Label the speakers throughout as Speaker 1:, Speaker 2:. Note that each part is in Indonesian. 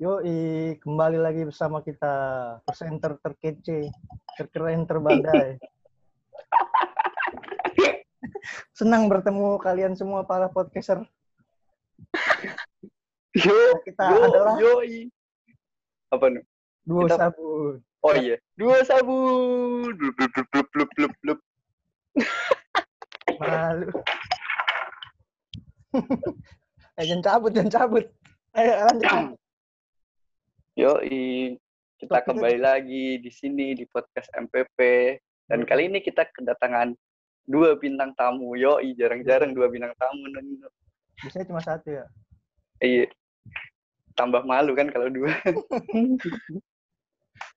Speaker 1: Yoi, kembali lagi bersama kita presenter terkece, terkeren, terbadai. Senang bertemu kalian semua para podcaster.
Speaker 2: Yo,
Speaker 1: Kita
Speaker 2: yo,
Speaker 1: adalah
Speaker 2: yoi. Apa nih?
Speaker 1: duo
Speaker 2: kita-
Speaker 1: sabun.
Speaker 2: Oh iya, dua sabun. Blup, blup, blup, blup, blup, blup.
Speaker 1: Malu. eh, jangan cabut, jangan cabut. Ayo, lanjut.
Speaker 2: Yoi, kita kembali lagi di sini di podcast MPP. Dan kali ini kita kedatangan dua bintang tamu. Yoi, jarang-jarang dua bintang tamu.
Speaker 1: Biasanya cuma satu ya.
Speaker 2: Iya. Tambah malu kan kalau dua.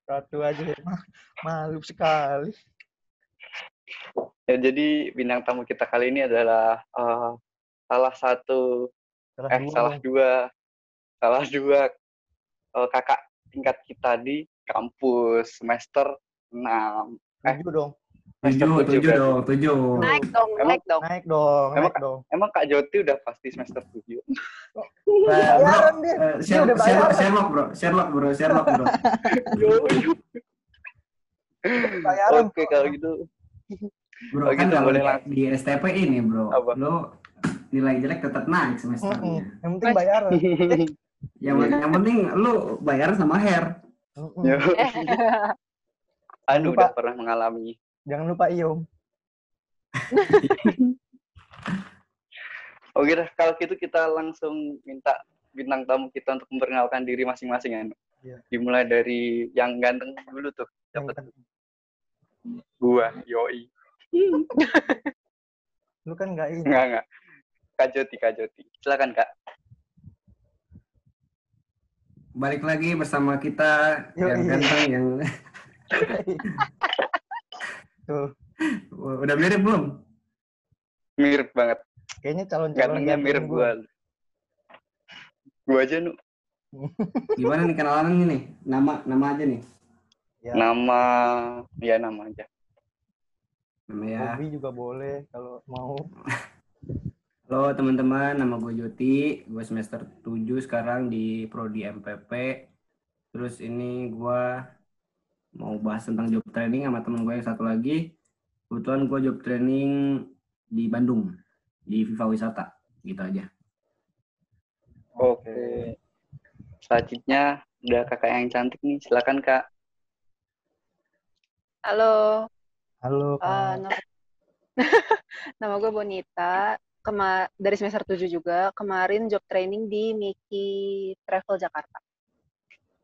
Speaker 1: Satu aja ya. Ma- Malu sekali.
Speaker 2: Ya, jadi bintang tamu kita kali ini adalah eh, salah satu
Speaker 1: Salah
Speaker 2: eh
Speaker 1: dua
Speaker 2: salah dua salah dua eh, kakak tingkat kita di kampus semester 6
Speaker 1: Tujuh dong.
Speaker 2: semester
Speaker 3: Tujuh,
Speaker 2: tujuh
Speaker 3: tujuh dong, tujuh.
Speaker 4: Naik dong,
Speaker 2: Emang-
Speaker 4: naik dong.
Speaker 1: Naik dong,
Speaker 2: Emang
Speaker 1: naik dong.
Speaker 2: emang kak Joti udah pasti semester 7
Speaker 3: Eh, bro,
Speaker 1: Bayaran dia.
Speaker 3: eh,
Speaker 1: Dia
Speaker 3: Sher-
Speaker 1: udah
Speaker 3: Sherlock. Sherlock, bro, Sherlock, bro, Sherlock, bro.
Speaker 1: Bayaran.
Speaker 2: oke kalau gitu
Speaker 3: Bro,
Speaker 2: Oh,
Speaker 3: kan
Speaker 2: gitu, boleh
Speaker 3: di STP ini, bro,
Speaker 2: Apa?
Speaker 3: lo nilai jelek tetap naik semesternya.
Speaker 1: Yang penting bayaran.
Speaker 3: Yang, yang penting lo bayaran sama hair.
Speaker 2: Anu
Speaker 1: Lupa.
Speaker 2: udah pernah mengalami
Speaker 1: Jangan lupa Iom.
Speaker 2: oke dah kalau gitu kita langsung minta bintang tamu kita untuk memperkenalkan diri masing-masing ya Anu.
Speaker 1: Iya.
Speaker 2: dimulai dari yang ganteng dulu tuh tuh? gua yoi
Speaker 1: Lu kan nggak ini.
Speaker 2: enggak enggak Kak Joti Kak Joti silakan Kak
Speaker 3: Balik lagi bersama kita yang ganteng yang
Speaker 1: Tuh,
Speaker 3: udah mirip belum?
Speaker 2: mirip banget
Speaker 1: kayaknya calon-calon
Speaker 2: gantengnya
Speaker 1: ganteng
Speaker 2: mirip
Speaker 1: gua.
Speaker 2: gua gua aja nu
Speaker 3: Gimana nih kenalan nih? Nama nama aja nih.
Speaker 1: Ya,
Speaker 2: nama ya nama aja
Speaker 3: Nama ya.
Speaker 1: hobi juga boleh kalau mau.
Speaker 3: Halo teman-teman, nama gue Joti, gue semester 7 sekarang di Prodi MPP. Terus ini gue mau bahas tentang job training sama temen gue yang satu lagi. Kebetulan gue job training di Bandung, di Viva Wisata, gitu aja.
Speaker 2: oke selanjutnya udah kakak yang cantik nih silakan kak
Speaker 4: Halo,
Speaker 1: Halo,
Speaker 4: eh,
Speaker 1: Kak.
Speaker 4: nama, nama gue Bonita. Kema dari semester 7 juga. Kemarin job training di Miki Travel Jakarta.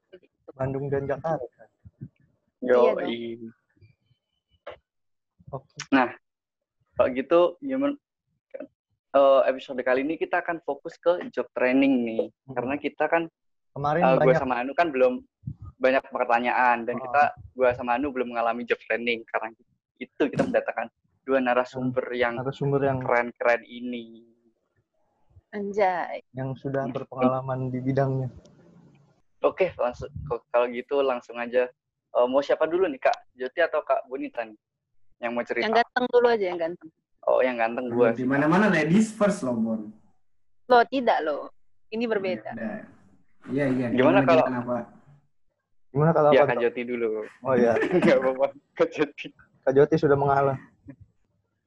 Speaker 4: Gitu.
Speaker 1: Bandung dan Jakarta.
Speaker 2: yo
Speaker 4: dong.
Speaker 1: Oke.
Speaker 2: kalau gitu gimana Eh, episode kali ini kita akan fokus ke job training nih karena kita kan
Speaker 1: Kemarin
Speaker 2: eh, gue
Speaker 1: banyak
Speaker 2: sama Anu kan belum banyak pertanyaan dan
Speaker 1: Oh.
Speaker 2: kita gue sama Anu belum mengalami job training karena itu kita mendatangkan dua narasumber yang
Speaker 1: narasumber yang
Speaker 2: keren-keren ini
Speaker 4: Anjay.
Speaker 1: yang sudah berpengalaman di bidangnya.
Speaker 2: oke langsung kalau gitu langsung aja Eh, mau siapa dulu nih kak Joti atau kak Bonita nih yang mau cerita
Speaker 4: Yang ganteng dulu aja, yang ganteng.
Speaker 2: oh yang ganteng gue
Speaker 3: Di mana-mana ladies first loh, Bon.
Speaker 4: Lo tidak lo. Ini berbeda.
Speaker 3: Udah. Iya, iya.
Speaker 2: Gimana kalau-
Speaker 3: Kenapa?
Speaker 1: Gimana kalau
Speaker 2: ya
Speaker 1: apa?
Speaker 2: kak? Joti dulu
Speaker 1: Oh ya,
Speaker 2: nggak apa-apa kak Joti
Speaker 1: Kak Joti sudah mengalah.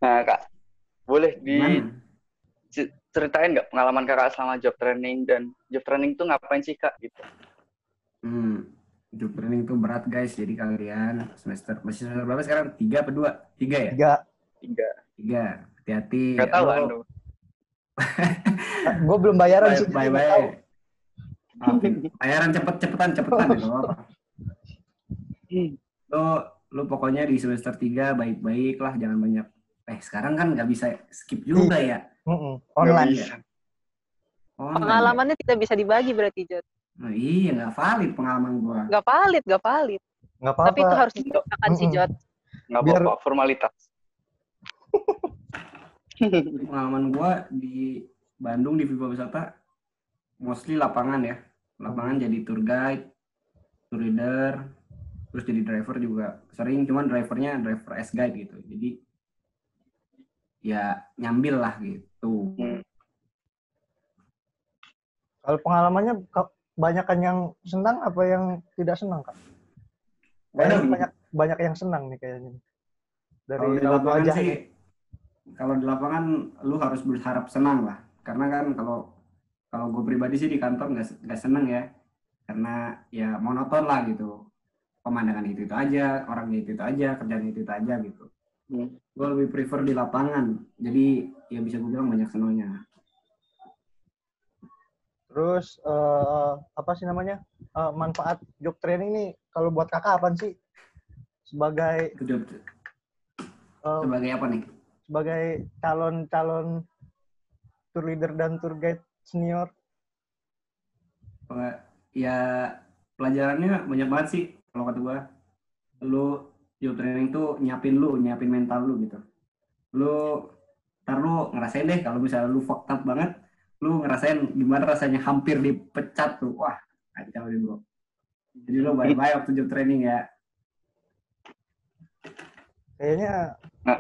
Speaker 2: Nah kak boleh di
Speaker 3: Gimana?
Speaker 2: ceritain nggak pengalaman kakak selama job training dan job training tuh ngapain sih kak gitu
Speaker 3: Hmm, job training itu berat guys. Jadi kalian semester masih semester berapa sekarang? Tiga apa dua? Tiga ya?
Speaker 1: Tiga.
Speaker 2: tiga
Speaker 3: Tiga. Hati-hati.
Speaker 2: nggak tahu anu
Speaker 1: Gue belum bayaran
Speaker 3: Bye
Speaker 1: sih. jadi
Speaker 3: bye.
Speaker 1: nggak
Speaker 3: bye.
Speaker 1: tahu.
Speaker 3: Maafin. Bayaran cepet cepetan cepetan ya apa. Lo lo pokoknya di semester tiga baik-baik lah, jangan banyak. Eh sekarang kan nggak bisa skip juga ya.
Speaker 1: Mm-mm.
Speaker 2: Nggak
Speaker 1: Online.
Speaker 2: bisa.
Speaker 3: Online.
Speaker 4: Pengalamannya tidak bisa dibagi berarti, Jod.
Speaker 3: Nah, iya nggak valid pengalaman gua.
Speaker 4: Gak valid, gak valid.
Speaker 1: Nggak apa-apa.
Speaker 4: Tapi itu harus diceritakan si
Speaker 1: Mm-mm.
Speaker 4: Jod.
Speaker 2: nggak
Speaker 1: Biar-
Speaker 2: apa-apa formalitas
Speaker 3: Pengalaman gua di Bandung di Viva Wisata mostly lapangan ya. Lapangan jadi tour guide, tour leader, terus jadi driver juga sering cuman drivernya driver S guide gitu. Jadi ya nyambil lah gitu.
Speaker 2: Hmm.
Speaker 1: Kalau pengalamannya ka- banyakan yang senang apa yang tidak senang kak?
Speaker 3: Waduh.
Speaker 1: banyak banyak yang senang nih kayaknya. Dari
Speaker 3: Kalau di lapangan
Speaker 1: wajah
Speaker 3: sih,
Speaker 1: nih.
Speaker 3: kalau di lapangan lu harus berharap senang lah. Karena kan kalau kalau gue pribadi sih di kantor nggak nggak seneng ya, karena ya monoton lah gitu. Pemandangan itu itu aja, orangnya itu itu aja, kerjaan itu itu aja gitu.
Speaker 2: Hmm.
Speaker 3: Gue lebih prefer di lapangan. Jadi ya bisa gue bilang banyak senangnya.
Speaker 1: Terus eh, apa sih namanya Eh, manfaat job training nih kalau buat kakak apa sih? Sebagai
Speaker 3: job
Speaker 1: eh,
Speaker 3: sebagai apa nih?
Speaker 1: sebagai calon-calon tour leader dan tour guide senior.
Speaker 3: Ya pelajarannya banyak banget sih kalau kata gua. Lu job training tuh nyiapin lu, nyiapin mental lu gitu. Lu ntar lu ngerasain deh kalau misalnya lu fucked up banget, lu ngerasain gimana rasanya hampir dipecat tuh. Wah, kacau deh bro. Jadi lu bye-bye waktu job training ya.
Speaker 1: Kayaknya
Speaker 2: Nah.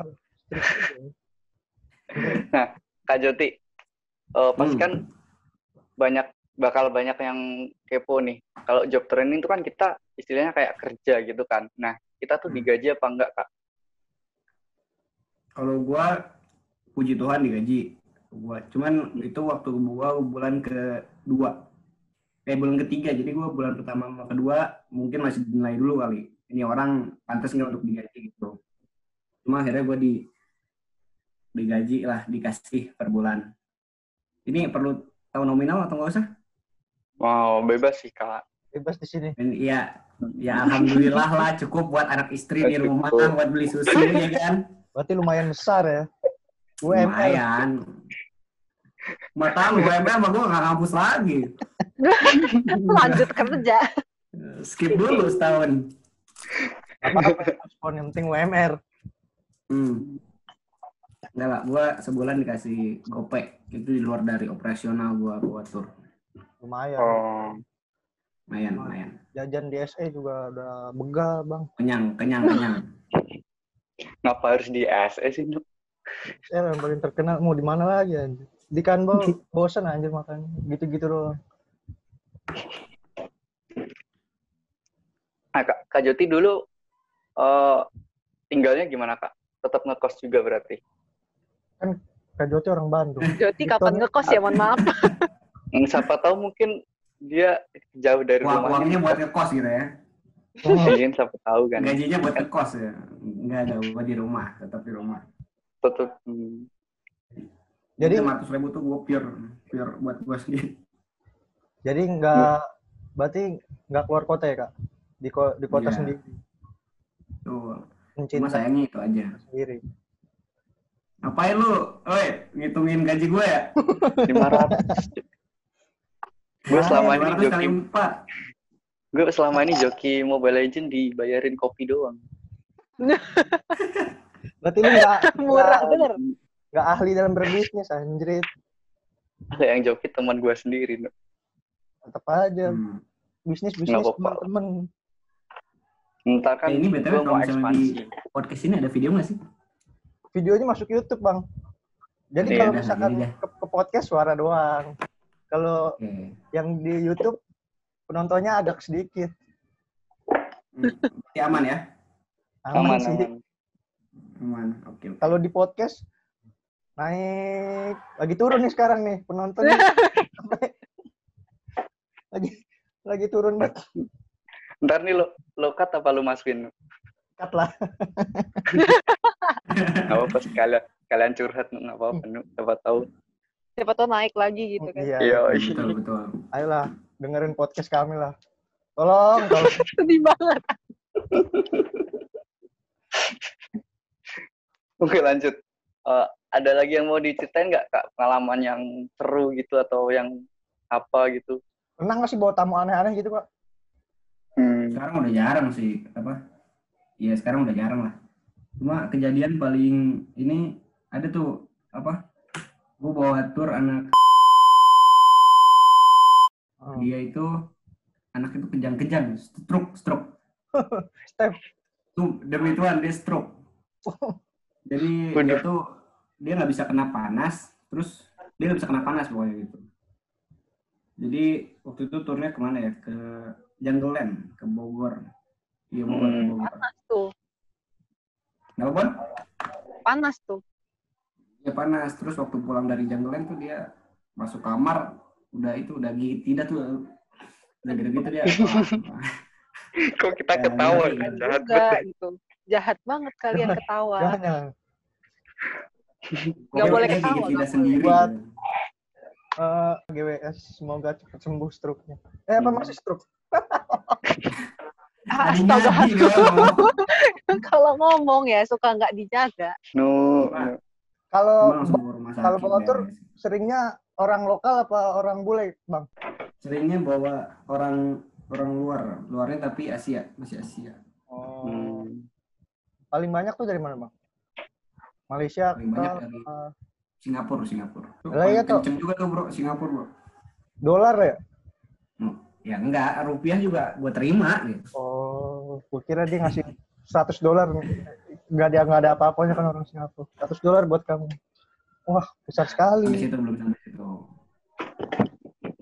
Speaker 1: ya.
Speaker 2: Kak Joti, eh, pasti
Speaker 3: Hmm.
Speaker 2: kan banyak bakal banyak yang kepo nih. Kalau job training itu kan kita istilahnya kayak kerja gitu kan. Nah, kita tuh
Speaker 3: Hmm.
Speaker 2: digaji apa enggak, Kak?
Speaker 3: Kalau gua puji Tuhan digaji. Gua cuman itu waktu gua bulan kedua. Eh bulan ketiga. Jadi gua bulan pertama sama kedua mungkin masih dinilai dulu kali. Ini orang pantas nggak untuk digaji gitu. Cuma akhirnya gua di digaji lah, dikasih per bulan. Ini perlu tahu nominal atau nggak usah?
Speaker 2: Wow, bebas sih, Kak.
Speaker 1: Bebas di sini.
Speaker 3: Iya, ya alhamdulillah lah cukup buat anak istri di rumah,
Speaker 2: Cukup.
Speaker 3: buat beli susu ya kan.
Speaker 1: Berarti lumayan besar ya. UMR.
Speaker 3: Lumayan. Mata lu UMR sama gue gak ngampus lagi.
Speaker 4: Lanjut kerja.
Speaker 3: Skip dulu setahun.
Speaker 1: Apa-apa respon yang penting UMR.
Speaker 3: Hmm. Enggak lah, gue sebulan dikasih gopek. Itu di luar dari operasional gue buat tur.
Speaker 1: Lumayan.
Speaker 2: Oh,
Speaker 3: Lumayan, lumayan.
Speaker 1: Jajan di SE juga udah begal, Bang.
Speaker 3: Kenyang, kenyang, kenyang.
Speaker 2: ngapa harus di SE sih, Nuk?
Speaker 1: Saya yang paling terkenal mau di mana lagi anjir. Di Kanbol bosan anjir makan gitu-gitu doang.
Speaker 2: Nah, Kak, Kak Joti dulu eh, tinggalnya gimana, Kak? Tetap ngekos juga berarti?
Speaker 1: Kak Joti orang Bandung.
Speaker 4: Joti kapan ngekos ya? Mohon maaf.
Speaker 2: Hmm, Siapa tahu mungkin dia jauh dari
Speaker 3: Uang,
Speaker 2: rumahnya.
Speaker 3: uangnya buat ngekos gitu ya.
Speaker 1: Oh,
Speaker 2: Mungkin siapa tahu kan.
Speaker 3: Gajinya buat ngekos ya. Enggak ada, gue di rumah, tetap di rumah.
Speaker 2: Tetap hmm,
Speaker 1: Jadi
Speaker 3: lima ratus ribu tuh gue pure, pure buat gue sendiri.
Speaker 1: jadi nggak berarti nggak keluar kota ya, Kak? Di ko- di kota
Speaker 3: Iya.
Speaker 1: sendiri.
Speaker 3: Tuh, cuma
Speaker 1: Mencintai
Speaker 3: sayangnya itu aja.
Speaker 1: sendiri.
Speaker 3: Ngapain lu? Oi, ngitungin gaji gue ya?
Speaker 2: 500. Gue selama ini
Speaker 3: 200 kali
Speaker 2: joki, gue selama ini joki Mobile Legend dibayarin kopi doang.
Speaker 1: Berarti lu nggak
Speaker 4: Murah bener.
Speaker 1: nggak ahli dalam berbisnis anjrit.
Speaker 2: Ada yang joki teman gue sendiri. Nuk.
Speaker 1: Tetap aja
Speaker 3: Hmm.
Speaker 1: bisnis bisnis teman-teman.
Speaker 2: Ntar kan
Speaker 3: Eh, ini BTW kalau
Speaker 2: mau
Speaker 3: misalnya
Speaker 2: ekspansi.
Speaker 3: di- Podcast ini ada video nggak sih?
Speaker 1: Videonya masuk YouTube, Bang. Jadi
Speaker 2: Iya,
Speaker 1: kalau misalkan ke podcast suara doang. Kalau
Speaker 3: Oke.
Speaker 1: yang di YouTube penontonnya agak sedikit.
Speaker 3: Hmm. Aman ya?
Speaker 1: Aman,
Speaker 2: Aman,
Speaker 1: sih.
Speaker 2: aman.
Speaker 3: Aman. Oke. oke.
Speaker 1: Kalau di podcast naik lagi turun nih sekarang nih penontonnya sampai lagi lagi turun banget
Speaker 2: Ntar nih lo, lo cut apa lo masukin?
Speaker 1: cut lah.
Speaker 2: Gak apa-apa sekalian, kalian curhat nggak apa-apa. Siapa tahu.
Speaker 4: Siapa tahu naik lagi gitu kan.
Speaker 1: Iya.
Speaker 2: Iya,
Speaker 3: betul betul.
Speaker 1: Ayolah dengerin podcast kami lah. Tolong, tolong.
Speaker 4: Sedih banget.
Speaker 2: Oke lanjut. Eh, ada lagi yang mau diceritain nggak kak pengalaman yang seru gitu atau yang apa gitu?
Speaker 1: Pernah nggak sih bawa tamu aneh-aneh gitu, Pak?
Speaker 2: Hmm.
Speaker 3: Sekarang udah jarang sih apa? Iya sekarang udah jarang lah. Cuma kejadian paling ini ada tuh apa? Gue bawa tur anak
Speaker 1: Hmm.
Speaker 3: dia itu anak itu kejang-kejang, stroke, stroke.
Speaker 1: Step.
Speaker 3: Tuh demi Tuhan dia stroke. Jadi dia
Speaker 2: Waduh.
Speaker 3: tuh dia nggak bisa kena panas, terus dia nggak bisa kena panas pokoknya gitu. Jadi waktu itu turnya ke mana ya? Ke Jungle Land, ke Bogor. Iya Bogor, ke
Speaker 2: Hmm.
Speaker 3: Bogor.
Speaker 4: Panas tuh.
Speaker 3: Kenapa, Bon?
Speaker 4: Panas tuh.
Speaker 3: Ya panas. Terus waktu pulang dari Jungle tuh dia masuk kamar, udah itu, udah tidak tuh. Udah gitu-gitu dia. Wah,
Speaker 2: Kok kita
Speaker 3: Ya,
Speaker 2: ketawa
Speaker 3: iya,
Speaker 2: kan
Speaker 3: iya.
Speaker 2: jahat
Speaker 4: Juga
Speaker 2: banget.
Speaker 4: gitu. Jahat banget kalian ketawa.
Speaker 1: Jangan,
Speaker 3: pokoknya
Speaker 4: boleh
Speaker 3: dia
Speaker 4: ketawa,
Speaker 3: tidak sendiri.
Speaker 1: Buat-
Speaker 3: gitu.
Speaker 1: Eh, GWS semoga cepat sembuh stroke-nya. Eh apa
Speaker 3: Hmm.
Speaker 1: masih stroke?
Speaker 3: Tadinya
Speaker 4: Astaga,
Speaker 3: dia
Speaker 4: kalau ngomong ya suka nggak dijaga.
Speaker 2: No,
Speaker 3: Wah.
Speaker 2: no.
Speaker 1: Kalau kalau bawa tur,
Speaker 3: beres.
Speaker 1: seringnya orang lokal apa orang bule, Bang?
Speaker 3: Seringnya bawa orang orang luar, luarnya tapi Asia, masih Asia.
Speaker 1: Oh.
Speaker 2: Hmm.
Speaker 1: Paling banyak tuh dari mana, Bang? Malaysia
Speaker 3: Paling banyak dari
Speaker 1: eh,
Speaker 3: Singapura, Singapura.
Speaker 1: Lah, iya, tuh.
Speaker 3: kenceng juga tuh bro, Singapura bro.
Speaker 1: dolar ya?
Speaker 3: Ya enggak, rupiah juga gue terima gitu.
Speaker 1: Oh, gue kira dia ngasih 100 dolar. Nggak ada nggak ada apa-apanya kan orang Singapura. 100 dolar buat kamu. Wah, besar
Speaker 3: Sampai
Speaker 1: sekali.
Speaker 3: situ belum sampai situ.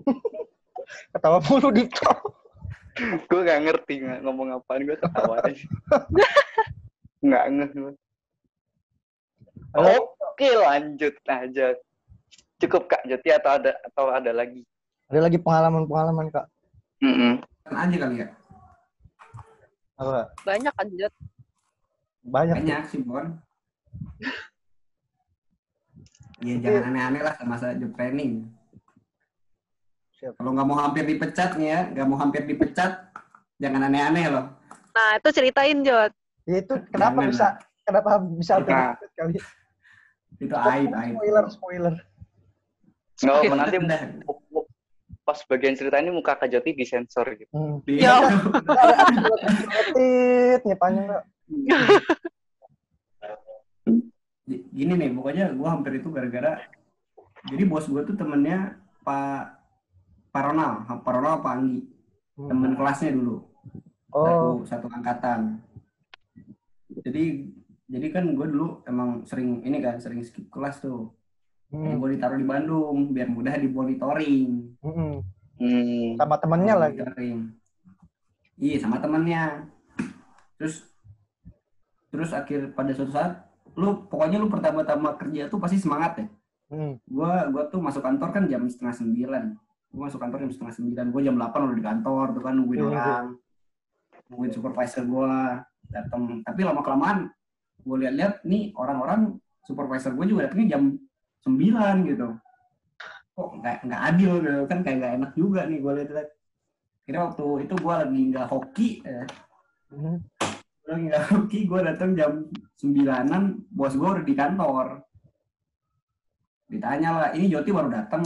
Speaker 1: Ketawa mulu di
Speaker 2: Gue gak ngerti nggak ngomong apaan, gue ketawa aja. Nggak.
Speaker 1: Halo?
Speaker 2: Oke lanjut aja. Cukup Kak Jati atau ada atau ada lagi?
Speaker 1: Ada lagi pengalaman-pengalaman, Kak.
Speaker 2: Mm-mm.
Speaker 3: Kan aja kali ya.
Speaker 1: Apa?
Speaker 4: Banyak kan Jot.
Speaker 1: Banyak.
Speaker 3: Banyak sih Bon. Iya jangan aneh-aneh lah sama saya job training.
Speaker 1: Siap.
Speaker 3: Kalau nggak mau hampir dipecat nih ya, nggak mau hampir dipecat, jangan aneh-aneh loh.
Speaker 4: Nah itu ceritain Jot.
Speaker 1: Ya itu kenapa
Speaker 3: Jangan
Speaker 1: bisa kenapa bisa terlibat kali?
Speaker 3: Itu aib, aib.
Speaker 1: Spoiler, spoiler.
Speaker 2: Nggak apa nanti
Speaker 3: Udah.
Speaker 2: pas bagian cerita ini muka Kak Jati disensor gitu.
Speaker 1: Hmm.
Speaker 3: Iya.
Speaker 1: Titnya panjang nggak?
Speaker 3: Gini nih, pokoknya gue hampir itu gara-gara jadi bos gue tuh temennya Pak Pak Ronald, Pak Ronald Pak Anggi, temen kelasnya dulu.
Speaker 1: Oh,
Speaker 3: satu satu angkatan jadi jadi kan gue dulu emang sering ini kan sering skip kelas tuh
Speaker 1: hmm.
Speaker 3: gue ditaruh di Bandung biar mudah dimonitoring
Speaker 1: hmm.
Speaker 2: Hmm.
Speaker 1: sama temennya lagi.
Speaker 3: Monitoring. iya sama temennya terus terus akhir pada suatu saat lu pokoknya lu pertama-tama kerja tuh pasti semangat ya.
Speaker 1: Hmm.
Speaker 3: gua gua tuh masuk kantor kan jam setengah sembilan. Gua masuk kantor jam setengah sembilan. Gua jam delapan udah di kantor tuh kan nungguin
Speaker 1: Iya,
Speaker 3: orang. Nungguin supervisor gua datang tapi lama kelamaan gua lihat-lihat nih orang-orang supervisor gua juga datangnya jam sembilan gitu. Kok nggak nggak adil gitu. Kan kayak nggak enak juga nih gua lihat-lihat kira waktu itu gua lagi nggak hoki eh,
Speaker 1: Hmm.
Speaker 3: Lagi nggak hoki gua datang jam sembilanan bos gua udah di kantor. Ditanya lah ini Joti baru datang.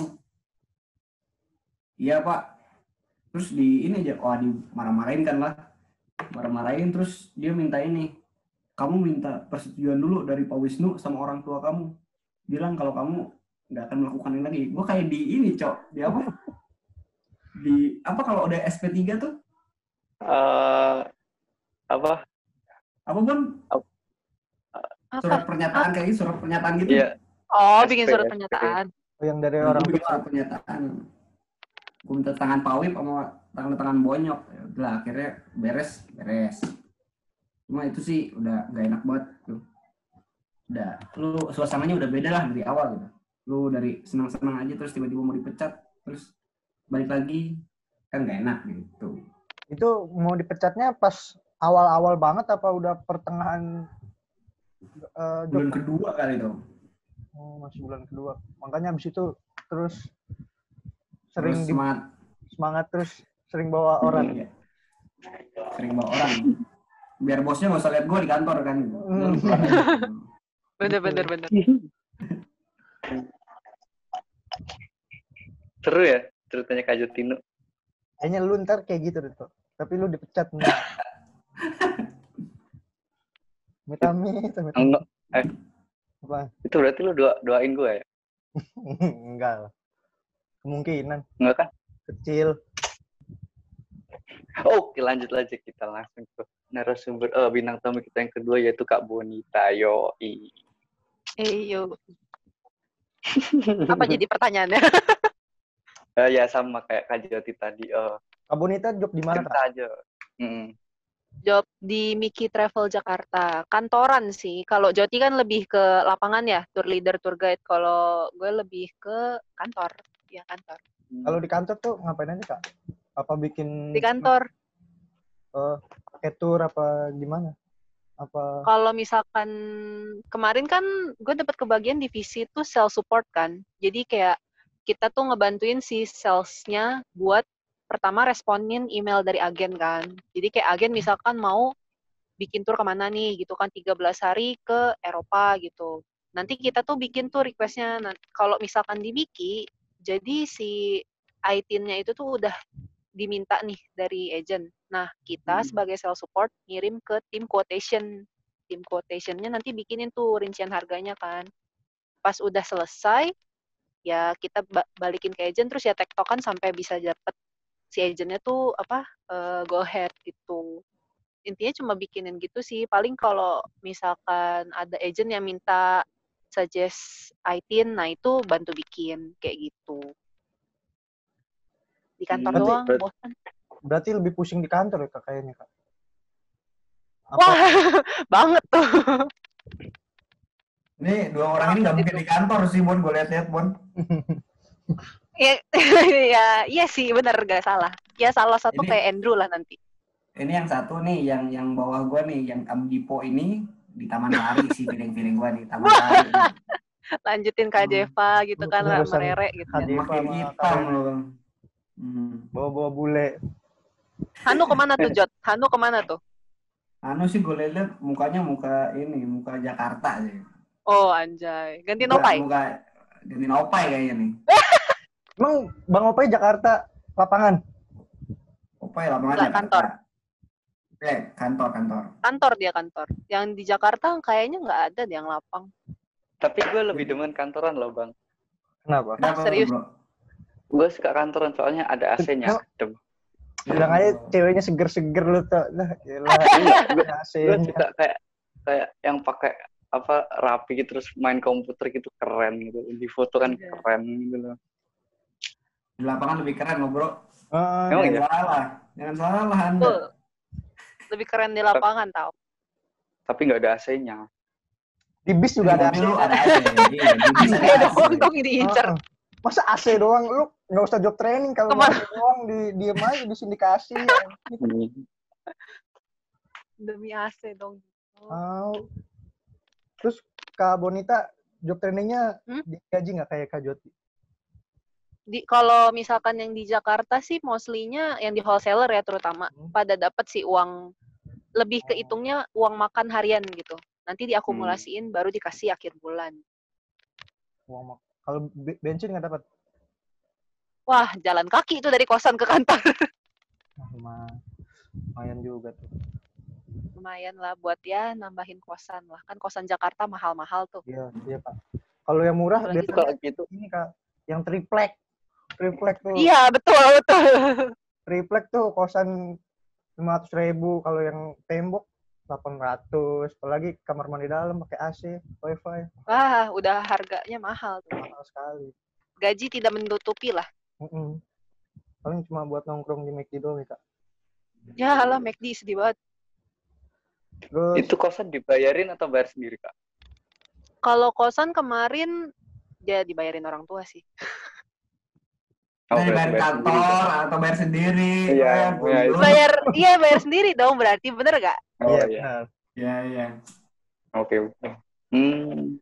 Speaker 3: Iya pak. Terus di ini aja wah dimarah-marahin kan lah. Marah-marahin terus dia minta ini kamu minta persetujuan dulu dari Pak Wisnu sama orang tua kamu. Bilang kalau kamu nggak akan melakukan ini lagi. Gue kayak di ini cok. Di apa? Di apa kalau udah SP3 tuh?
Speaker 2: Eh, apa?
Speaker 3: Apa pun
Speaker 4: Apa?
Speaker 3: surat pernyataan kayak gitu, surat pernyataan gitu
Speaker 2: Iya.
Speaker 4: Oh
Speaker 2: SP,
Speaker 4: bikin surat
Speaker 2: SP.
Speaker 4: pernyataan.
Speaker 1: Oh, yang dari orang tua.
Speaker 3: surat pernyataan gue minta tangan pawip sama tangan tangan bonyok ya udah akhirnya beres beres cuma itu sih udah gak enak banget tuh udah lu suasananya udah beda lah dari awal gitu lu dari senang senang aja terus tiba-tiba mau dipecat terus balik lagi kan gak enak gitu
Speaker 1: Itu mau dipecatnya pas awal-awal banget apa udah pertengahan eh, job?
Speaker 3: bulan kedua kali tuh
Speaker 1: Oh, masih bulan kedua. Makanya abis itu terus
Speaker 3: terus
Speaker 1: sering di-
Speaker 3: semangat
Speaker 1: semangat terus sering bawa orang.
Speaker 3: Iya. sering bawa orang biar bosnya gak usah lihat gue di kantor kan
Speaker 1: Hmm.
Speaker 4: Bener bener bener.
Speaker 2: Seru ya ceritanya Kak Jotino.
Speaker 1: Kayaknya lu ntar kayak gitu tuh. Tapi lu dipecat nih. Mitami, mitami.
Speaker 2: Enggak,
Speaker 1: Apa?
Speaker 2: itu berarti lu doa, doain gue ya?
Speaker 1: Enggak lah. Kemungkinan
Speaker 2: Enggak kan?
Speaker 1: kecil.
Speaker 2: Oke, lanjut aja kita langsung ke narasumber eh, bintang tamu kita yang kedua yaitu Kak Bonita. Yoi.
Speaker 4: Eh yo. Apa jadi pertanyaannya?
Speaker 2: Eh, ya sama kayak Kak Joti tadi. Eh,
Speaker 1: Kak Bonita job di mana,
Speaker 2: cerita
Speaker 1: Kak?
Speaker 2: aja. Mm.
Speaker 4: Job di Miki Travel Jakarta. Kantoran sih. Kalau Joti kan lebih ke lapangan ya, tour leader, tour guide. Kalau gue lebih ke kantor. Ya, kantor.
Speaker 1: Kalau di kantor tuh ngapain aja, Kak? Apa bikin
Speaker 4: Di kantor.
Speaker 1: eh, pakai tour apa gimana? Apa
Speaker 4: Kalau misalkan kemarin kan gue dapat kebagian divisi itu sales support kan. Jadi kayak kita tuh ngebantuin si salesnya buat pertama responin email dari agen kan. Jadi kayak agen misalkan mau bikin tour ke mana nih gitu kan 13 hari ke Eropa gitu. Nanti kita tuh bikin tuh requestnya. Nah, kalau misalkan di Miki, jadi si ITIN-nya itu tuh udah diminta nih dari agent. Nah, kita
Speaker 3: Hmm.
Speaker 4: sebagai sales support ngirim ke tim quotation. Tim quotation-nya nanti bikinin tuh rincian harganya kan. Pas udah selesai, ya kita ba- balikin ke agent terus ya tektokan sampai bisa dapet si agentnya tuh apa eh, go ahead gitu. Intinya cuma bikinin gitu sih. Paling kalau misalkan ada agent yang minta suggest ITIN, nah itu bantu bikin kayak gitu. Di kantor
Speaker 2: Hmm,
Speaker 4: doang,
Speaker 2: berarti-
Speaker 4: bosan.
Speaker 1: berarti lebih pusing di kantor ya, Kak, kayaknya, Kak? Apa
Speaker 4: Wah, banget tuh.
Speaker 3: Ini dua orang ini nggak mungkin di kantor sih, Bon. Gue lihat-lihat, Bon.
Speaker 4: ya, ya, iya sih, bener gak salah. Ya salah satu
Speaker 3: Ini-
Speaker 4: kayak Andrew lah nanti.
Speaker 3: Ini yang satu nih, yang yang bawah gua nih, yang Amdipo ini di Taman Sari sih feeling-feeling gua nih, Taman Sari.
Speaker 4: Lanjutin Kak
Speaker 3: Hmm.
Speaker 4: Jeva gitu kan,
Speaker 1: Urusan
Speaker 4: merere gitu.
Speaker 1: Deva
Speaker 3: makin
Speaker 1: sama
Speaker 3: hitam loh. Hmm.
Speaker 1: bawa-bawa bule?
Speaker 4: Hanu ke mana tuh, Jot? Hanu ke mana tuh?
Speaker 3: Anu sih gue lihat mukanya muka ini, muka Jakarta sih.
Speaker 4: Oh, anjay. Ganti Nopai.
Speaker 3: Muka ganti Nopai kayaknya nih.
Speaker 1: Emang Bang Opai Jakarta lapangan?
Speaker 3: Opai lapangan
Speaker 4: Enggak,
Speaker 3: Jakarta.
Speaker 4: kantor.
Speaker 3: Eh, kantor, kantor.
Speaker 4: Kantor dia kantor. Yang di Jakarta kayaknya nggak ada deh yang lapang.
Speaker 2: Tapi gue lebih demen kantoran loh, Bang.
Speaker 1: Kenapa?
Speaker 3: Kenapa,
Speaker 4: serius?
Speaker 2: Gue suka kantoran soalnya ada AC-nya.
Speaker 1: Bilang aja ceweknya seger-seger lu tuh. Lah, gila.
Speaker 2: Enggak, gue suka kayak kayak yang pakai apa rapi gitu terus main komputer gitu keren gitu di foto kan
Speaker 4: Iya.
Speaker 2: keren gitu loh
Speaker 3: Di lapangan lebih keren loh, Bro.
Speaker 1: Heeh.
Speaker 2: Emang
Speaker 3: Jangan
Speaker 2: iya?
Speaker 3: salah. Jangan salah Anda.
Speaker 4: Betul. Lebih keren di lapangan tau.
Speaker 2: tapi nggak ada AC-nya
Speaker 1: Di bis juga
Speaker 3: Di
Speaker 1: ada AC.
Speaker 3: ada AC. Iya, di bis ada
Speaker 4: Saya
Speaker 3: AC.
Speaker 4: doang dong diincer.
Speaker 1: Heeh. Masa AC doang? Lu nggak usah job training kalau? AC doang di diem aja di sindikasi.
Speaker 4: Demi AC dong.
Speaker 1: Oh. Terus Kak Bonita job trainingnya
Speaker 4: Hmm?
Speaker 1: digaji nggak kayak Kak Joti?
Speaker 4: Di kalau misalkan yang di Jakarta sih mostly-nya yang di wholesaler ya terutama
Speaker 1: Hmm.
Speaker 4: pada dapat sih uang lebih kehitungnya uang makan harian gitu. Nanti diakumulasiin baru dikasih akhir bulan.
Speaker 1: Uang mak- Kalau be- bensin nggak dapat?
Speaker 4: Wah, jalan kaki itu dari kosan ke kantor.
Speaker 1: Nah, luma- lumayan juga tuh.
Speaker 4: Lumayan lah buat ya nambahin kosan lah. Kan kosan Jakarta mahal-mahal tuh.
Speaker 1: Iya, iya Kak. Kalau yang murah biasanya
Speaker 2: kalau gitu
Speaker 1: ini Kak, yang triplek. Triplek tuh.
Speaker 4: Iya, betul, betul.
Speaker 1: Triplek tuh kosan 500 ribu. Kalau yang tembok 800. Apalagi kamar mandi dalam pakai AC, wifi.
Speaker 4: Wah, udah harganya mahal tuh.
Speaker 1: Mahal sekali.
Speaker 4: Gaji tidak menutupi lah.
Speaker 1: Mm-mm. Paling cuma buat nongkrong di McD doang ya, Kak.
Speaker 4: Ya lah, McD sedih banget.
Speaker 1: Terus
Speaker 2: itu kosan dibayarin atau bayar sendiri kak
Speaker 4: Kalau kosan kemarin dia dibayarin orang tua sih.
Speaker 2: Oh,
Speaker 3: Nah, bayar
Speaker 2: bayar sendiri.
Speaker 3: kantor atau bayar sendiri.
Speaker 2: Iya,
Speaker 3: Eh,
Speaker 2: iya,
Speaker 3: dulu.
Speaker 4: Bayar, iya bayar sendiri dong berarti bener gak?
Speaker 2: oh
Speaker 1: iya,
Speaker 2: iya.
Speaker 3: Iya, iya.
Speaker 2: oke oke hmm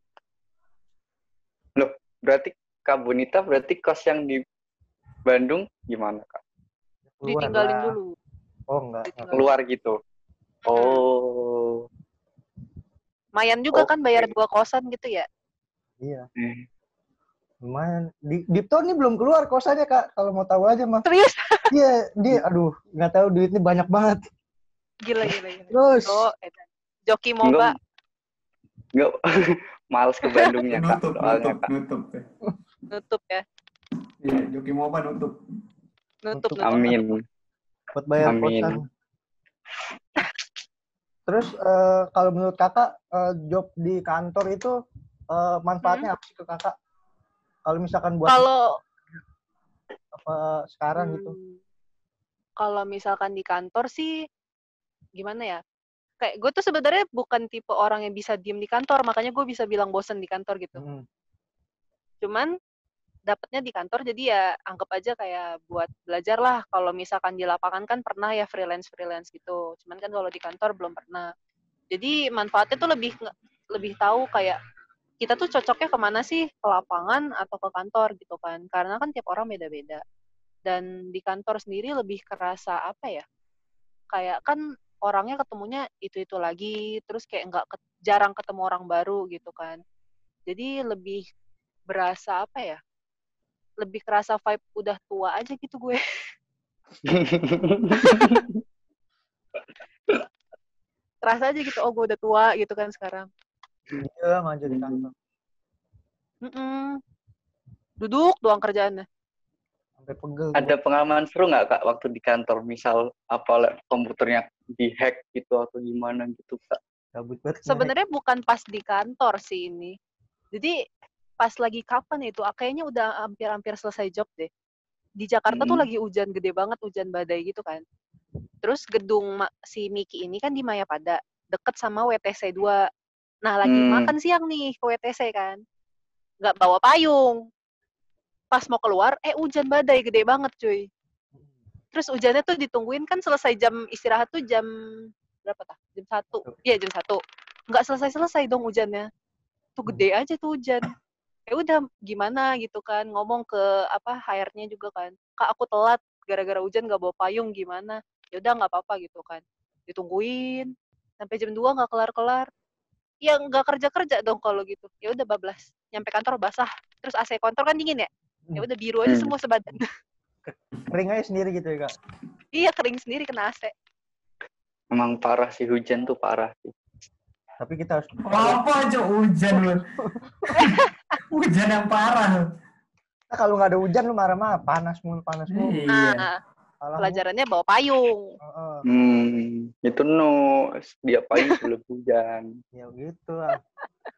Speaker 2: loh berarti kak Bonita berarti kos yang di Bandung gimana kak
Speaker 1: Keluar
Speaker 4: Ditinggalin
Speaker 1: lah.
Speaker 4: dulu.
Speaker 1: Oh, enggak.
Speaker 4: Ditinggalin.
Speaker 2: keluar gitu oh
Speaker 4: Lumayan juga kan bayar
Speaker 2: Oke.
Speaker 4: dua kosan gitu ya.
Speaker 1: Iya.
Speaker 2: Hmm.
Speaker 1: Lumayan. Di Dipto nih belum keluar kosannya, Kak. Kalau mau tahu aja mah.
Speaker 4: Serius?
Speaker 1: Iya, dia aduh, nggak tahu duitnya banyak banget.
Speaker 4: Gila, gila, gila.
Speaker 1: Terus
Speaker 4: Oh. Joki Moba.
Speaker 2: Enggak, males ke Bandungnya kak
Speaker 3: nutup,
Speaker 2: soalnya
Speaker 3: nutup,
Speaker 2: kak
Speaker 3: nutup.
Speaker 4: nutup ya.
Speaker 3: Iya, Joki Moba nutup.
Speaker 4: Nutup,
Speaker 1: Nutup.
Speaker 4: nutup.
Speaker 2: amin
Speaker 1: buat bayar
Speaker 2: Amin.
Speaker 1: kosan. Terus eh, kalau menurut kakak eh, job di kantor itu eh, manfaatnya apa sih ke kakak? Kalau misalkan buat
Speaker 4: Kalau
Speaker 1: apa sekarang gitu.
Speaker 4: Hmm, Kalau misalkan di kantor sih gimana ya? Kayak gue tuh sebenarnya bukan tipe orang yang bisa diem di kantor, makanya gue bisa bilang bosen di kantor gitu.
Speaker 1: Hmm.
Speaker 4: Cuman dapatnya di kantor jadi ya anggap aja kayak buat belajar lah. Kalau misalkan di lapangan kan pernah ya freelance freelance gitu. Cuman kan kalau di kantor belum pernah. Jadi manfaatnya tuh lebih lebih tahu kayak kita tuh cocoknya ke mana sih ke lapangan atau ke kantor gitu kan? Karena kan tiap orang beda-beda. Dan di kantor sendiri lebih kerasa apa ya? Kayak kan orangnya ketemunya itu-itu lagi, terus kayak nggak ket- jarang ketemu orang baru gitu kan. Jadi lebih berasa apa ya? Lebih kerasa vibe udah tua aja gitu gue. Kerasa aja gitu, oh gue udah tua gitu kan sekarang.
Speaker 1: Iya, manja di kantor.
Speaker 4: Mm-mm. Duduk doang kerjaannya.
Speaker 1: Sampai pegel.
Speaker 2: Ada pengalaman seru nggak kak waktu di kantor? Misal apa komputernya dihack gitu atau gimana gitu kak?
Speaker 4: Sebenarnya bukan pas di kantor sih ini. Jadi pas lagi kapan itu? ah, Kayaknya udah hampir-hampir selesai job deh. Di Jakarta tuh
Speaker 2: Hmm.
Speaker 4: lagi hujan gede banget, hujan badai gitu kan. Terus gedung si Miki ini kan di Mayapada, deket sama WTC 2. Nah, lagi
Speaker 2: Hmm.
Speaker 4: makan siang nih ke WTC kan. Nggak bawa payung. Pas mau keluar, eh hujan badai gede banget cuy. Terus hujannya tuh ditungguin kan selesai jam istirahat tuh jam berapa tah? Jam satu. Iya jam satu. Nggak selesai-selesai dong hujannya. Tuh gede aja tuh hujan. Ya udah gimana gitu kan ngomong ke apa HR-nya juga kan. Kak aku telat gara-gara hujan nggak bawa payung gimana? Ya udah nggak apa-apa gitu kan. Ditungguin sampai jam 2 nggak kelar-kelar. Ya nggak kerja-kerja dong kalau gitu. Ya udah bablas. Nyampe kantor basah. Terus AC kantor kan dingin ya. Ya udah biru aja
Speaker 2: Hmm.
Speaker 4: semua sebadan.
Speaker 1: Kering aja sendiri gitu ya, Kak.
Speaker 4: iya kering sendiri kena AC.
Speaker 2: Emang parah sih hujan tuh parah sih.
Speaker 1: Tapi kita harus
Speaker 3: Apa aja hujan lu? hujan yang parah lu.
Speaker 1: Nah, kalau nggak ada hujan lu marah-marah, panas mulu, panas mulu.
Speaker 3: Iya.
Speaker 4: Nah,
Speaker 1: Mulu.
Speaker 4: pelajarannya bawa payung.
Speaker 1: Heeh.
Speaker 2: Hmm, itu no diapain sebelum hujan.
Speaker 1: ya gitu lah.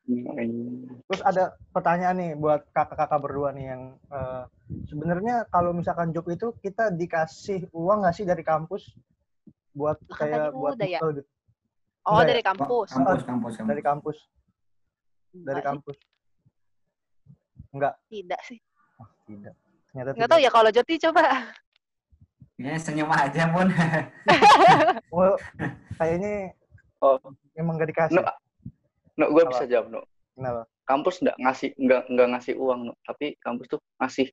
Speaker 2: Hmm.
Speaker 1: Terus ada pertanyaan nih buat kakak-kakak berdua nih yang eh, sebenarnya kalau misalkan job itu kita dikasih uang nggak sih dari kampus buat kayak buat
Speaker 4: udah ya.
Speaker 1: gitu
Speaker 4: Oh,
Speaker 1: ya?
Speaker 4: dari kampus.
Speaker 3: Kampus, kampus, kampus.
Speaker 1: dari kampus dari kampus enggak
Speaker 4: Tidak sih.
Speaker 1: oh, tidak ternyata
Speaker 4: Nggak tahu ya kalau Joti coba.
Speaker 3: Ya, senyum aja pun.
Speaker 1: oh, kayaknya
Speaker 2: Oh,
Speaker 1: emang nggak dikasih
Speaker 2: no, no gue bisa jawab no.
Speaker 1: kenapa
Speaker 2: Kampus nggak ngasih nggak nggak ngasih uang no, tapi kampus tuh ngasih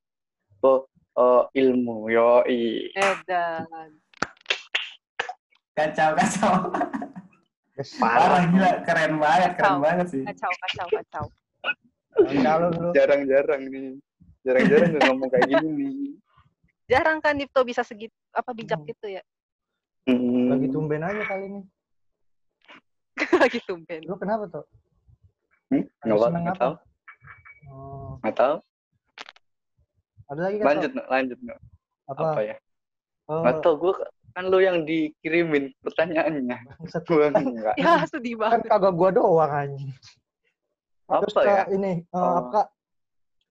Speaker 2: oh, oh, ilmu yoi.
Speaker 4: Edan.
Speaker 3: Kacau, kacau. Parah gila, keren banget, keren
Speaker 4: Kacau.
Speaker 3: banget sih.
Speaker 4: Kacau, kacau, kacau.
Speaker 2: Jarang-jarang nih. Jarang-jarang ngomong kayak gini nih.
Speaker 4: Jarang kan Dipto bisa segitu apa bijak
Speaker 1: Hmm.
Speaker 4: gitu ya.
Speaker 2: Hmm.
Speaker 1: lagi tumben aja kali ini
Speaker 4: Lagi tumben.
Speaker 1: lu kenapa tuh
Speaker 2: Hmm?
Speaker 1: Lagi
Speaker 2: Nggak,
Speaker 1: seneng
Speaker 2: nggak
Speaker 1: apa?
Speaker 2: tahu.
Speaker 1: oh,
Speaker 2: Nggak tahu.
Speaker 1: ada lagi kan
Speaker 2: Lanjut, no. lanjut. No.
Speaker 1: apa,
Speaker 2: Apa ya?
Speaker 1: Oh,
Speaker 2: Nggak tahu. Gue kan lu yang dikirimin pertanyaannya. Gue enggak.
Speaker 4: Ya sedih
Speaker 1: kan
Speaker 4: banget.
Speaker 1: kagak gua doang anjing Terus
Speaker 2: Apa
Speaker 1: Kak,
Speaker 2: ya?
Speaker 1: ini eh,
Speaker 2: Oh.
Speaker 1: apa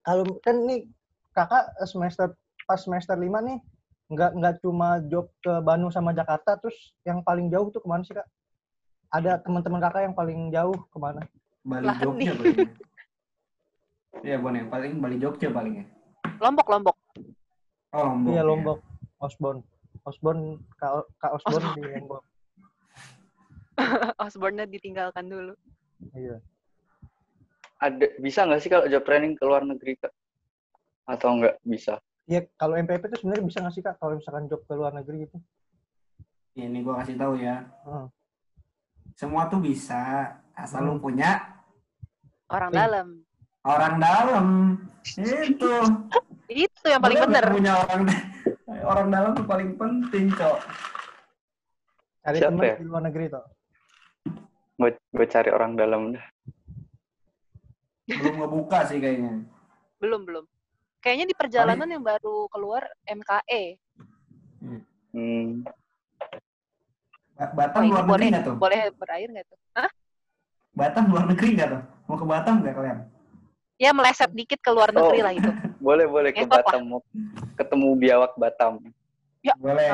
Speaker 1: kalau kan nih kakak semester pas semester lima nih nggak nggak cuma job ke Bandung sama Jakarta terus yang paling jauh tuh ke mana sih kak? Ada teman-teman kakak yang paling jauh ke mana?
Speaker 3: Bali
Speaker 4: Lah,
Speaker 3: Jogja paling. Iya, Bon ya. Paling Bali Jogja paling ya.
Speaker 4: Lombok, Lombok.
Speaker 3: Oh, Lombok.
Speaker 1: Iya
Speaker 3: ya.
Speaker 1: Lombok, Osborne, Osborne kak, kak Osborne di Lombok.
Speaker 4: Osborne ditinggalkan dulu.
Speaker 1: Iya.
Speaker 2: Ada bisa nggak sih kalau job training ke luar negeri kak? Atau nggak bisa?
Speaker 1: Iya kalau MPP tuh sebenarnya bisa nggak sih kak kalau misalkan job ke luar negeri gitu?
Speaker 3: Ini gua kasih tahu ya.
Speaker 1: Hmm.
Speaker 3: Semua tuh bisa asal lu
Speaker 1: Hmm.
Speaker 3: punya
Speaker 4: Orang
Speaker 1: Iya.
Speaker 4: dalam.
Speaker 3: orang dalam. Itu.
Speaker 4: Itu yang paling
Speaker 3: Lu
Speaker 4: bener.
Speaker 3: nggak Punya orang orang dalam tuh paling penting, Cok.
Speaker 1: Cari
Speaker 2: Siapa
Speaker 1: teman
Speaker 2: ya?
Speaker 1: di luar negeri tuh.
Speaker 2: Gue gue cari orang dalam dah.
Speaker 3: Belum ngebuka sih kayaknya.
Speaker 4: Belum, belum. Kayaknya di perjalanan yang baru keluar MKE.
Speaker 2: Hmm.
Speaker 3: Ba-
Speaker 4: Oh,
Speaker 3: Batam luar
Speaker 4: boleh,
Speaker 3: negeri nggak tuh?
Speaker 4: boleh berair nggak tuh? Hah?
Speaker 3: Batam luar negeri nggak tuh? Mau ke Batam nggak kalian?
Speaker 4: Ya meleset dikit ke luar negeri
Speaker 2: Oh.
Speaker 4: lah itu.
Speaker 2: Boleh boleh ke
Speaker 4: lah.
Speaker 2: Batam mau ketemu biawak Batam.
Speaker 3: Boleh.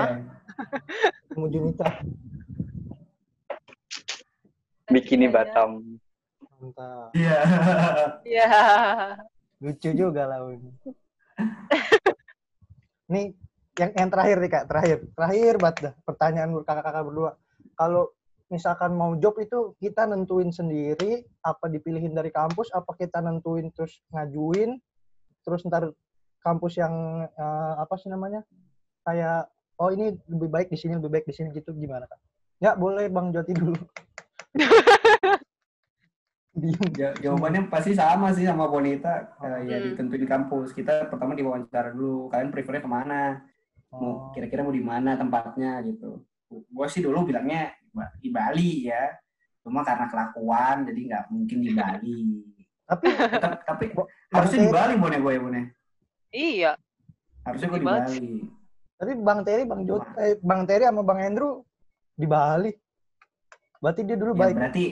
Speaker 1: Kamu Junita.
Speaker 2: Bikini
Speaker 4: Aja.
Speaker 2: Batam.
Speaker 1: Mantap.
Speaker 3: Iya.
Speaker 4: Iya.
Speaker 1: Lucu juga lah ini. Nih yang yang terakhir nih kak, terakhir, terakhir banget dah pertanyaan kakak-kakak berdua. Kalau misalkan mau job itu kita nentuin sendiri apa dipilihin dari kampus, apa kita nentuin terus ngajuin, terus ntar kampus yang eh, apa sih namanya kayak oh ini lebih baik di sini lebih baik di sini gitu gimana kak? Ya boleh bang Joti dulu.
Speaker 3: Jawabannya pasti sama sih sama Bonita. Eh, ya
Speaker 4: Hmm.
Speaker 3: ditentuin kampus. Kita pertama diwawancara dulu. Kalian prefernya ke mana? Mau
Speaker 1: Oh.
Speaker 3: kira-kira mau di mana tempatnya gitu. Gue sih dulu bilangnya di Bali ya. Cuma karena kelakuan jadi nggak mungkin di Bali.
Speaker 1: Tapi
Speaker 3: tapi, harusnya di Bali Bone gue ya Bone.
Speaker 4: Iya.
Speaker 3: Harusnya gue di Bali.
Speaker 1: Tapi Bang Terry, Bang Jot, eh, Bang Terry sama Bang Andrew di Bali. Berarti dia dulu
Speaker 3: Ya,
Speaker 1: baik.
Speaker 3: berarti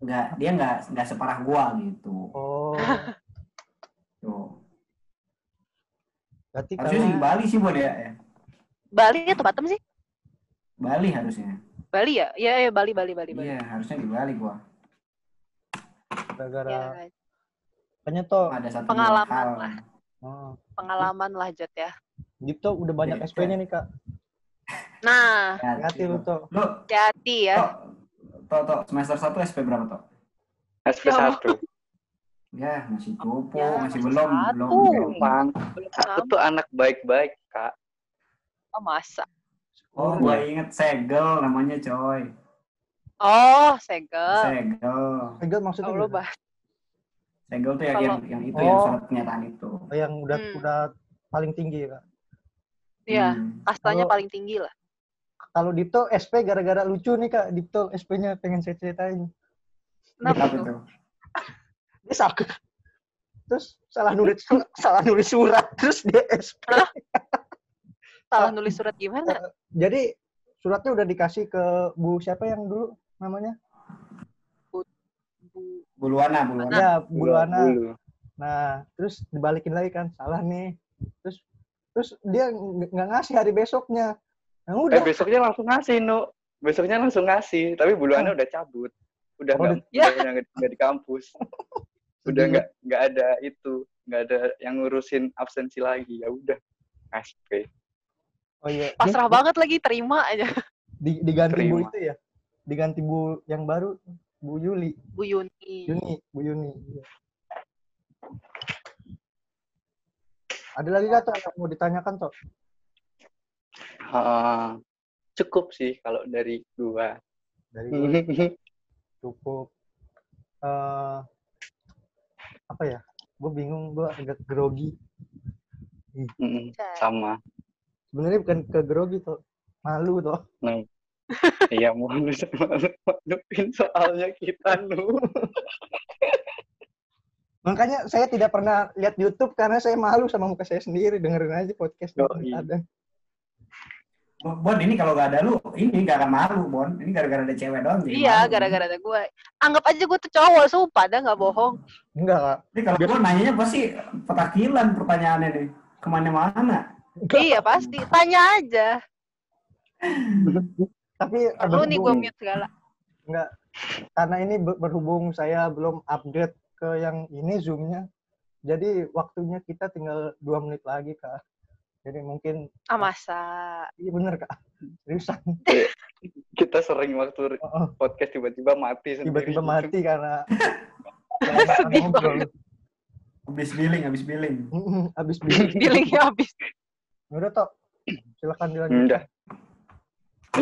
Speaker 3: nggak dia nggak nggak separah gua gitu.
Speaker 1: Oh,
Speaker 3: Tuh.
Speaker 1: berarti
Speaker 3: Harusnya sih
Speaker 1: kalau
Speaker 3: Bali sih Bon ya. ya.
Speaker 4: Bali atau Batam sih?
Speaker 3: Bali harusnya.
Speaker 4: Bali ya? Iya, iya Bali, Bali, Bali, Bali.
Speaker 3: Iya, harusnya di Bali gua.
Speaker 1: gara-gara
Speaker 4: Ya,
Speaker 1: kayaknya
Speaker 3: Ada satu
Speaker 4: Pengalaman
Speaker 3: hal.
Speaker 4: lah.
Speaker 1: oh,
Speaker 4: pengalaman lah Jot ya.
Speaker 1: Dipto udah banyak
Speaker 3: Iya.
Speaker 1: SP-nya nih kak.
Speaker 4: Nah,
Speaker 3: Ya,
Speaker 1: Hati lu.
Speaker 3: Lu,
Speaker 4: hati ya.
Speaker 3: Tok, Tok, semester 1 SP berapa, Tok?
Speaker 2: SP1.
Speaker 3: Ya, masih cupu,
Speaker 4: Ya,
Speaker 3: masih
Speaker 4: masih
Speaker 3: belum, belum.
Speaker 4: Belum
Speaker 2: aku tuh anak baik-baik, Kak.
Speaker 4: Oh, masa.
Speaker 3: Oh, gua inget segel namanya, coy.
Speaker 4: Oh, segel.
Speaker 3: Segel.
Speaker 1: Enggak maksudnya gimana?
Speaker 4: bah.
Speaker 3: Segel tuh yang,
Speaker 4: Kalau-
Speaker 3: yang, yang itu, yang
Speaker 1: Oh.
Speaker 3: surat pernyataan itu.
Speaker 1: Oh, yang udah
Speaker 4: Hmm.
Speaker 1: udah paling tinggi ya kak.
Speaker 4: Iya,
Speaker 3: Hmm.
Speaker 4: kastanya
Speaker 1: Kalau-
Speaker 4: paling tinggi lah.
Speaker 1: Kalau Dipto SP gara-gara lucu nih kak. Dipto SP-nya pengen saya ceritain.
Speaker 4: Kenapa
Speaker 3: Apa
Speaker 4: tuh?
Speaker 1: Dia sakit. Terus salah nulis salah nulis surat terus dia SP.
Speaker 4: Salah nulis surat gimana?
Speaker 1: Jadi suratnya udah dikasih ke Bu siapa yang dulu namanya?
Speaker 4: Bu,
Speaker 3: Buluana, Buluana.
Speaker 1: Ya, Bu Luana.
Speaker 2: Bulu.
Speaker 1: Nah, terus dibalikin lagi kan, salah nih. Terus terus dia nggak ngasih hari besoknya. Nah,
Speaker 2: Eh
Speaker 1: udah.
Speaker 2: besoknya langsung ngasih, Nu. Besoknya langsung ngasih, tapi buluannya udah cabut. Udah
Speaker 1: Oh,
Speaker 2: nggak
Speaker 4: Ya.
Speaker 2: udah nggak nggak di kampus. udah nggak nggak ada itu, nggak ada yang ngurusin absensi lagi. Ya udah, SP.
Speaker 1: Oh iya.
Speaker 4: Pasrah
Speaker 1: Dia
Speaker 4: banget lagi, terima aja.
Speaker 1: di- diganti Bu
Speaker 2: Terima.
Speaker 1: itu ya. Diganti Bu yang baru, Bu Yuli.
Speaker 4: Bu Yuni.
Speaker 1: Yuni, Bu Yuni. Iya. Ada lagi nggak tuh yang mau ditanyakan tuh?
Speaker 2: Ah, cukup sih kalau dari gua.
Speaker 1: Dari gue cukup eh apa ya? Gue bingung, gue agak grogi.
Speaker 2: Mm, sama.
Speaker 1: Sebenarnya bukan ke grogi tuh, malu tuh.
Speaker 2: Nah, iya mau malu-maluin soalnya kita nu.
Speaker 1: Makanya saya tidak pernah lihat YouTube karena saya malu sama muka saya sendiri. Dengerin aja podcast
Speaker 2: Yoi.
Speaker 1: ada.
Speaker 3: Bon, ini kalau gak ada lu, ini gak akan malu, Bon. Ini gara-gara ada cewek doang. jadi
Speaker 4: Iya, gara-gara ada gue. Anggap aja gue tuh cowok, sumpah dah nggak bohong.
Speaker 1: Enggak, Kak.
Speaker 3: Ini kalau gue nanyanya pasti petakilan pertanyaannya nih. Ke mana-mana.
Speaker 4: iya, pasti. Tanya aja.
Speaker 1: Tapi
Speaker 4: Perlu nih gue mute segala.
Speaker 1: Enggak. Karena ini ber- berhubung saya belum update ke yang ini Zoom-nya. Jadi waktunya kita tinggal dua menit lagi, Kak. Jadi mungkin,
Speaker 4: Ah, masa.
Speaker 1: iya bener, Kak. Seriusan.
Speaker 2: Kita sering waktu
Speaker 1: Oh,
Speaker 2: podcast tiba-tiba mati sendiri.
Speaker 1: tiba-tiba mati karena
Speaker 4: Sedih.
Speaker 3: Habis billing, habis billing.
Speaker 1: Habis bilang.
Speaker 4: Billingnya habis.
Speaker 1: Udah, Tok. Silakan dilanjut.
Speaker 2: Udah.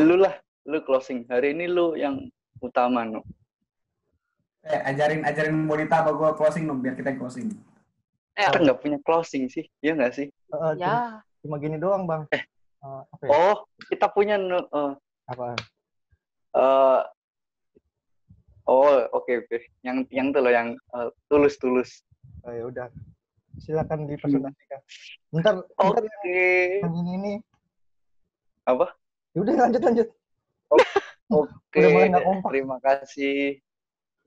Speaker 2: Lu lah, lu closing. Hari ini lu yang utama, Nu.
Speaker 3: Eh, ajarin ajarin Bonita apa gue closing dong, biar kita closing.
Speaker 4: Eh,
Speaker 2: Kita nggak punya closing sih, iya nggak sih?
Speaker 1: Eh, cuma,
Speaker 4: ya.
Speaker 1: cuma gini doang, Bang. Eh, apa ya?
Speaker 2: Oh, kita punya Nu. Eh,
Speaker 1: Apa?
Speaker 2: eh, oh, oke oke. Yang yang tuh loh yang eh, tulus-tulus.
Speaker 1: Oh, ya udah. Silakan dipresentasikan. Bentar, bentar
Speaker 2: Oke.
Speaker 1: yang ini ini.
Speaker 2: Apa?
Speaker 1: Ya udah lanjut lanjut.
Speaker 2: Oke.
Speaker 1: Mulai nggak kompak.
Speaker 2: Terima kasih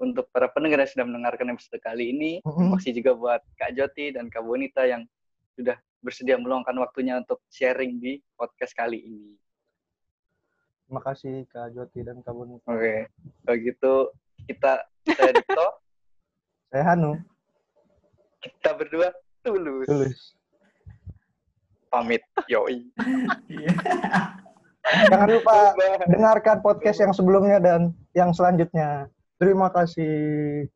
Speaker 2: untuk para pendengar yang sudah mendengarkan episode kali ini. Kasih juga buat Kak Joti dan Kak Bonita yang sudah bersedia meluangkan waktunya untuk sharing di podcast kali ini.
Speaker 1: Terima kasih Kak Joti dan Kak Boni.
Speaker 2: Oke, kalau gitu kita saya Dito,
Speaker 1: Saya Hanu,
Speaker 2: kita berdua tulus.
Speaker 1: tulus.
Speaker 2: Pamit, yoi.
Speaker 1: Jangan lupa dengarkan podcast yang sebelumnya dan yang selanjutnya. Terima kasih.